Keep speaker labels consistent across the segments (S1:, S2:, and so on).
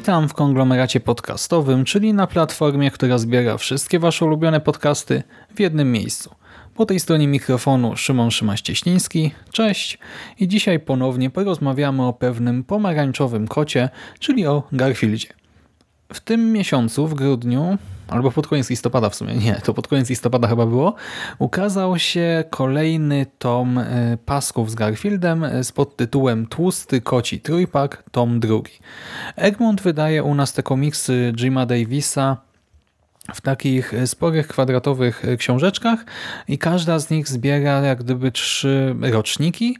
S1: Witam w konglomeracie podcastowym, czyli na platformie, która zbiera wszystkie Wasze ulubione podcasty w jednym miejscu. Po tej stronie mikrofonu Szymon Szymaś-Cieśliński. Cześć. I dzisiaj ponownie porozmawiamy o pewnym pomarańczowym kocie, czyli o Garfieldzie. W tym miesiącu, w grudniu, albo pod koniec listopada w sumie, nie, to pod koniec listopada chyba było, ukazał się kolejny tom e, pasków z Garfieldem e, z podtytułem Tłusty Koci Trójpak, tom drugi. Egmont wydaje u nas te komiksy Jima Davisa w takich e, sporych, kwadratowych książeczkach i każda z nich zbiera jak gdyby trzy roczniki,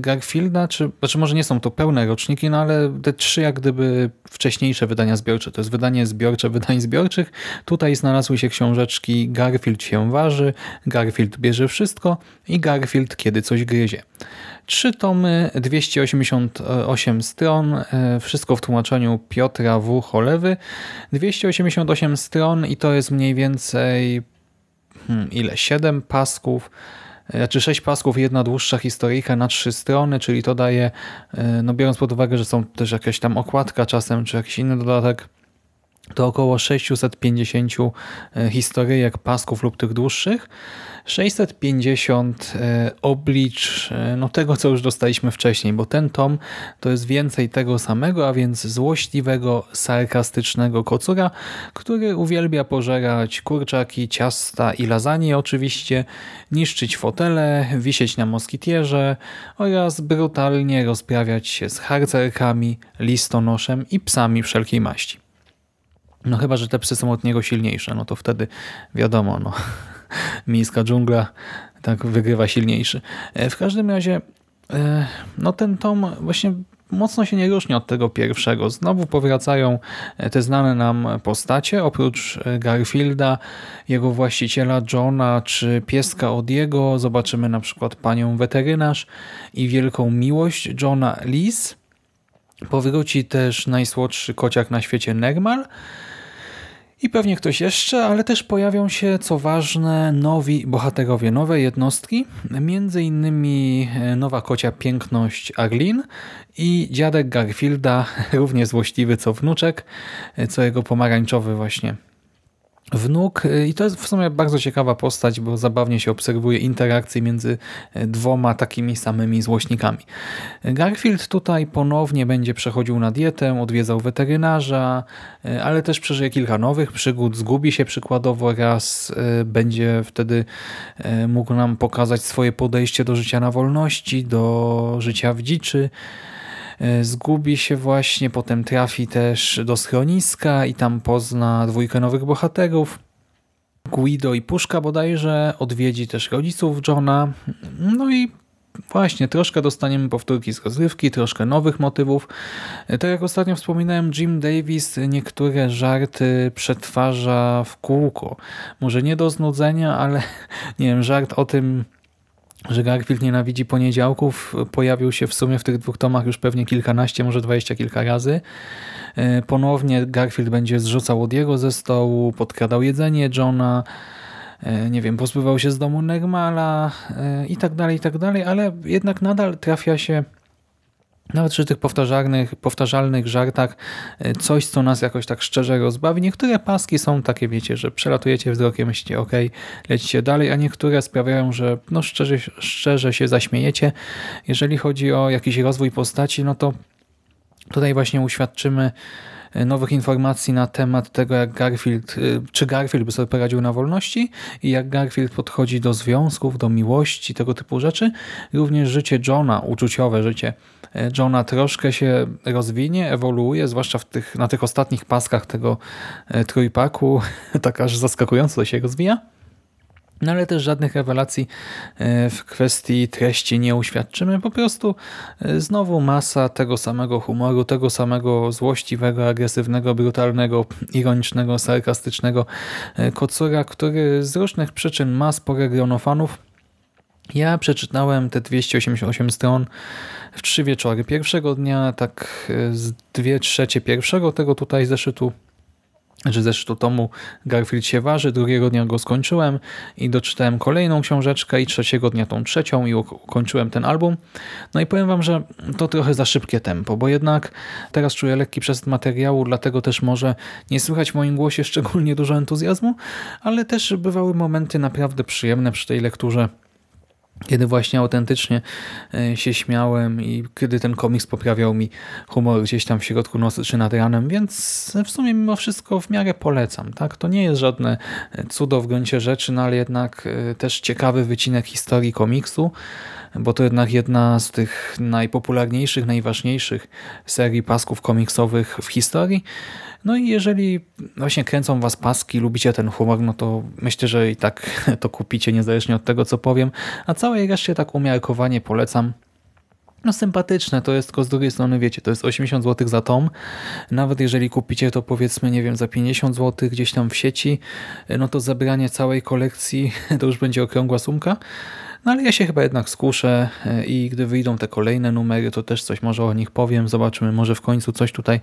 S1: Garfielda, czy znaczy może nie są to pełne roczniki, no ale te trzy jak gdyby wcześniejsze wydania zbiorcze, to jest wydanie zbiorcze wydań zbiorczych. Tutaj znalazły się książeczki Garfield się waży, Garfield bierze wszystko i Garfield kiedy coś gryzie. Trzy tomy, 288 stron, e, wszystko w tłumaczeniu Piotra W. Cholewy. 288 stron i to jest mniej więcej hmm, ile? 7 pasków, znaczy sześć pasków jedna dłuższa historyjka na trzy strony, czyli to daje, e, no biorąc pod uwagę, że są też jakaś tam okładka czasem, czy jakiś inny dodatek, to około 650 e, historyjek, pasków lub tych dłuższych. 650 e, oblicz e, no tego, co już dostaliśmy wcześniej, bo ten tom to jest więcej tego samego, a więc złośliwego, sarkastycznego kocura, który uwielbia pożerać kurczaki, ciasta i lasagne oczywiście, niszczyć fotele, wisieć na moskitierze oraz brutalnie rozprawiać się z harcerkami, listonoszem i psami wszelkiej maści. No chyba, że te psy są od niego silniejsze, no to wtedy wiadomo, no miejska dżungla tak wygrywa silniejszy. E, w każdym razie e, no ten tom właśnie mocno się nie różni od tego pierwszego. Znowu powracają e, te znane nam postacie, oprócz Garfielda, jego właściciela Johna czy pieska Odiego. Zobaczymy na przykład panią weterynarz i wielką miłość Johna Liz. Powróci też najsłodszy kociak na świecie Nermal, i pewnie ktoś jeszcze, ale też pojawią się, co ważne, nowi bohaterowie, nowe jednostki, między innymi e, nowa kocia piękność Arlin i dziadek Garfielda, równie złośliwy co wnuczek, e, co jego pomarańczowy właśnie wnuk i to jest w sumie bardzo ciekawa postać, bo zabawnie się obserwuje interakcje między e, dwoma takimi samymi złośnikami. Garfield tutaj ponownie będzie przechodził na dietę, odwiedzał weterynarza, ale też przeżyje kilka nowych przygód, zgubi się przykładowo raz, będzie wtedy mógł nam pokazać swoje podejście do życia na wolności, do życia w dziczy, zgubi się właśnie, potem trafi też do schroniska i tam pozna dwójkę nowych bohaterów. Guido i Puszka bodajże, odwiedzi też rodziców Johna. No i właśnie, troszkę dostaniemy powtórki z rozrywki, troszkę nowych motywów. E, tak jak ostatnio wspominałem, Jim Davis niektóre żarty przetwarza w kółko. Może nie do znudzenia, ale nie wiem, żart o tym, że Garfield nienawidzi poniedziałków pojawił się w sumie w tych dwóch tomach już pewnie kilkanaście, może dwadzieścia kilka razy. E, ponownie Garfield będzie zrzucał Odiego ze stołu, podkradał jedzenie Johna, e, nie wiem, pozbywał się z domu Negmala e, i tak dalej, i tak dalej, ale jednak nadal trafia się nawet przy tych powtarzalnych, powtarzalnych żartach e, coś, co nas jakoś tak szczerze rozbawi. Niektóre paski są takie, wiecie, że przelatujecie wzrokiem, myślicie, ok, lecicie dalej, a niektóre sprawiają, że no szczerze, szczerze się zaśmiejecie. Jeżeli chodzi o jakiś rozwój postaci, no to tutaj właśnie uświadczymy nowych informacji na temat tego, jak Garfield, e, czy Garfield by sobie poradził na wolności i jak Garfield podchodzi do związków, do miłości, tego typu rzeczy. Również życie Johna, uczuciowe życie Johna troszkę się rozwinie, ewoluuje, zwłaszcza w tych, na tych ostatnich paskach tego e, trójpaku, tak aż zaskakująco się rozwija. No ale też żadnych rewelacji e, w kwestii treści nie uświadczymy. Po prostu e, znowu masa tego samego humoru, tego samego złośliwego, agresywnego, brutalnego, ironicznego, sarkastycznego e, kocura, który z różnych przyczyn ma spore grono fanów. Ja przeczytałem te 288 stron w trzy wieczory. Pierwszego dnia, tak z dwie trzecie pierwszego tego tutaj zeszytu że zeszytu tomu Garfield się waży, drugiego dnia go skończyłem i doczytałem kolejną książeczkę i trzeciego dnia tą trzecią i uk- ukończyłem ten album. No i powiem wam, że to trochę za szybkie tempo, bo jednak teraz czuję lekki przesyt materiału, dlatego też może nie słychać w moim głosie szczególnie dużo entuzjazmu, ale też bywały momenty naprawdę przyjemne przy tej lekturze kiedy właśnie autentycznie e, się śmiałem i kiedy ten komiks poprawiał mi humor gdzieś tam w środku nocy czy nad ranem, więc w sumie mimo wszystko w miarę polecam. Tak? To nie jest żadne cudo w gruncie rzeczy, no ale jednak e, też ciekawy wycinek historii komiksu, bo to jednak jedna z tych najpopularniejszych, najważniejszych serii pasków komiksowych w historii. No i jeżeli właśnie kręcą was paski, lubicie ten humor, no to myślę, że i tak to kupicie, niezależnie od tego, co powiem. A całej reszcie tak umiarkowanie polecam. No sympatyczne to jest, tylko z drugiej strony wiecie, to jest 80 zł za tom. Nawet jeżeli kupicie to powiedzmy, nie wiem, za 50 zł gdzieś tam w sieci, no to zebranie całej kolekcji to już będzie okrągła sumka. No ale ja się chyba jednak skuszę e, i gdy wyjdą te kolejne numery, to też coś może o nich powiem. Zobaczymy, może w końcu coś tutaj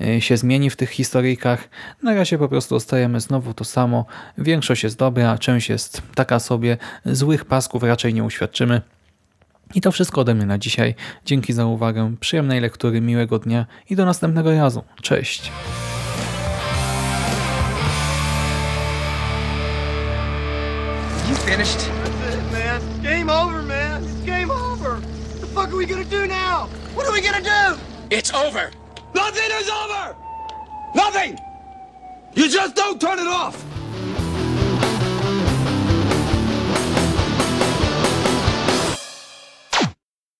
S1: e, się zmieni w tych historyjkach. Na razie po prostu dostajemy znowu to samo. Większość jest dobra, część jest taka sobie. Złych pasków raczej nie uświadczymy. I to wszystko ode mnie na dzisiaj. Dzięki za uwagę, przyjemnej lektury, miłego dnia i do następnego razu. Cześć!
S2: You finished?
S3: That's it, man. Game over, man. It's game over. What the fuck are we gonna do now? What are we gonna do?
S2: It's over.
S3: Nothing is over! Nothing! You just don't turn it off!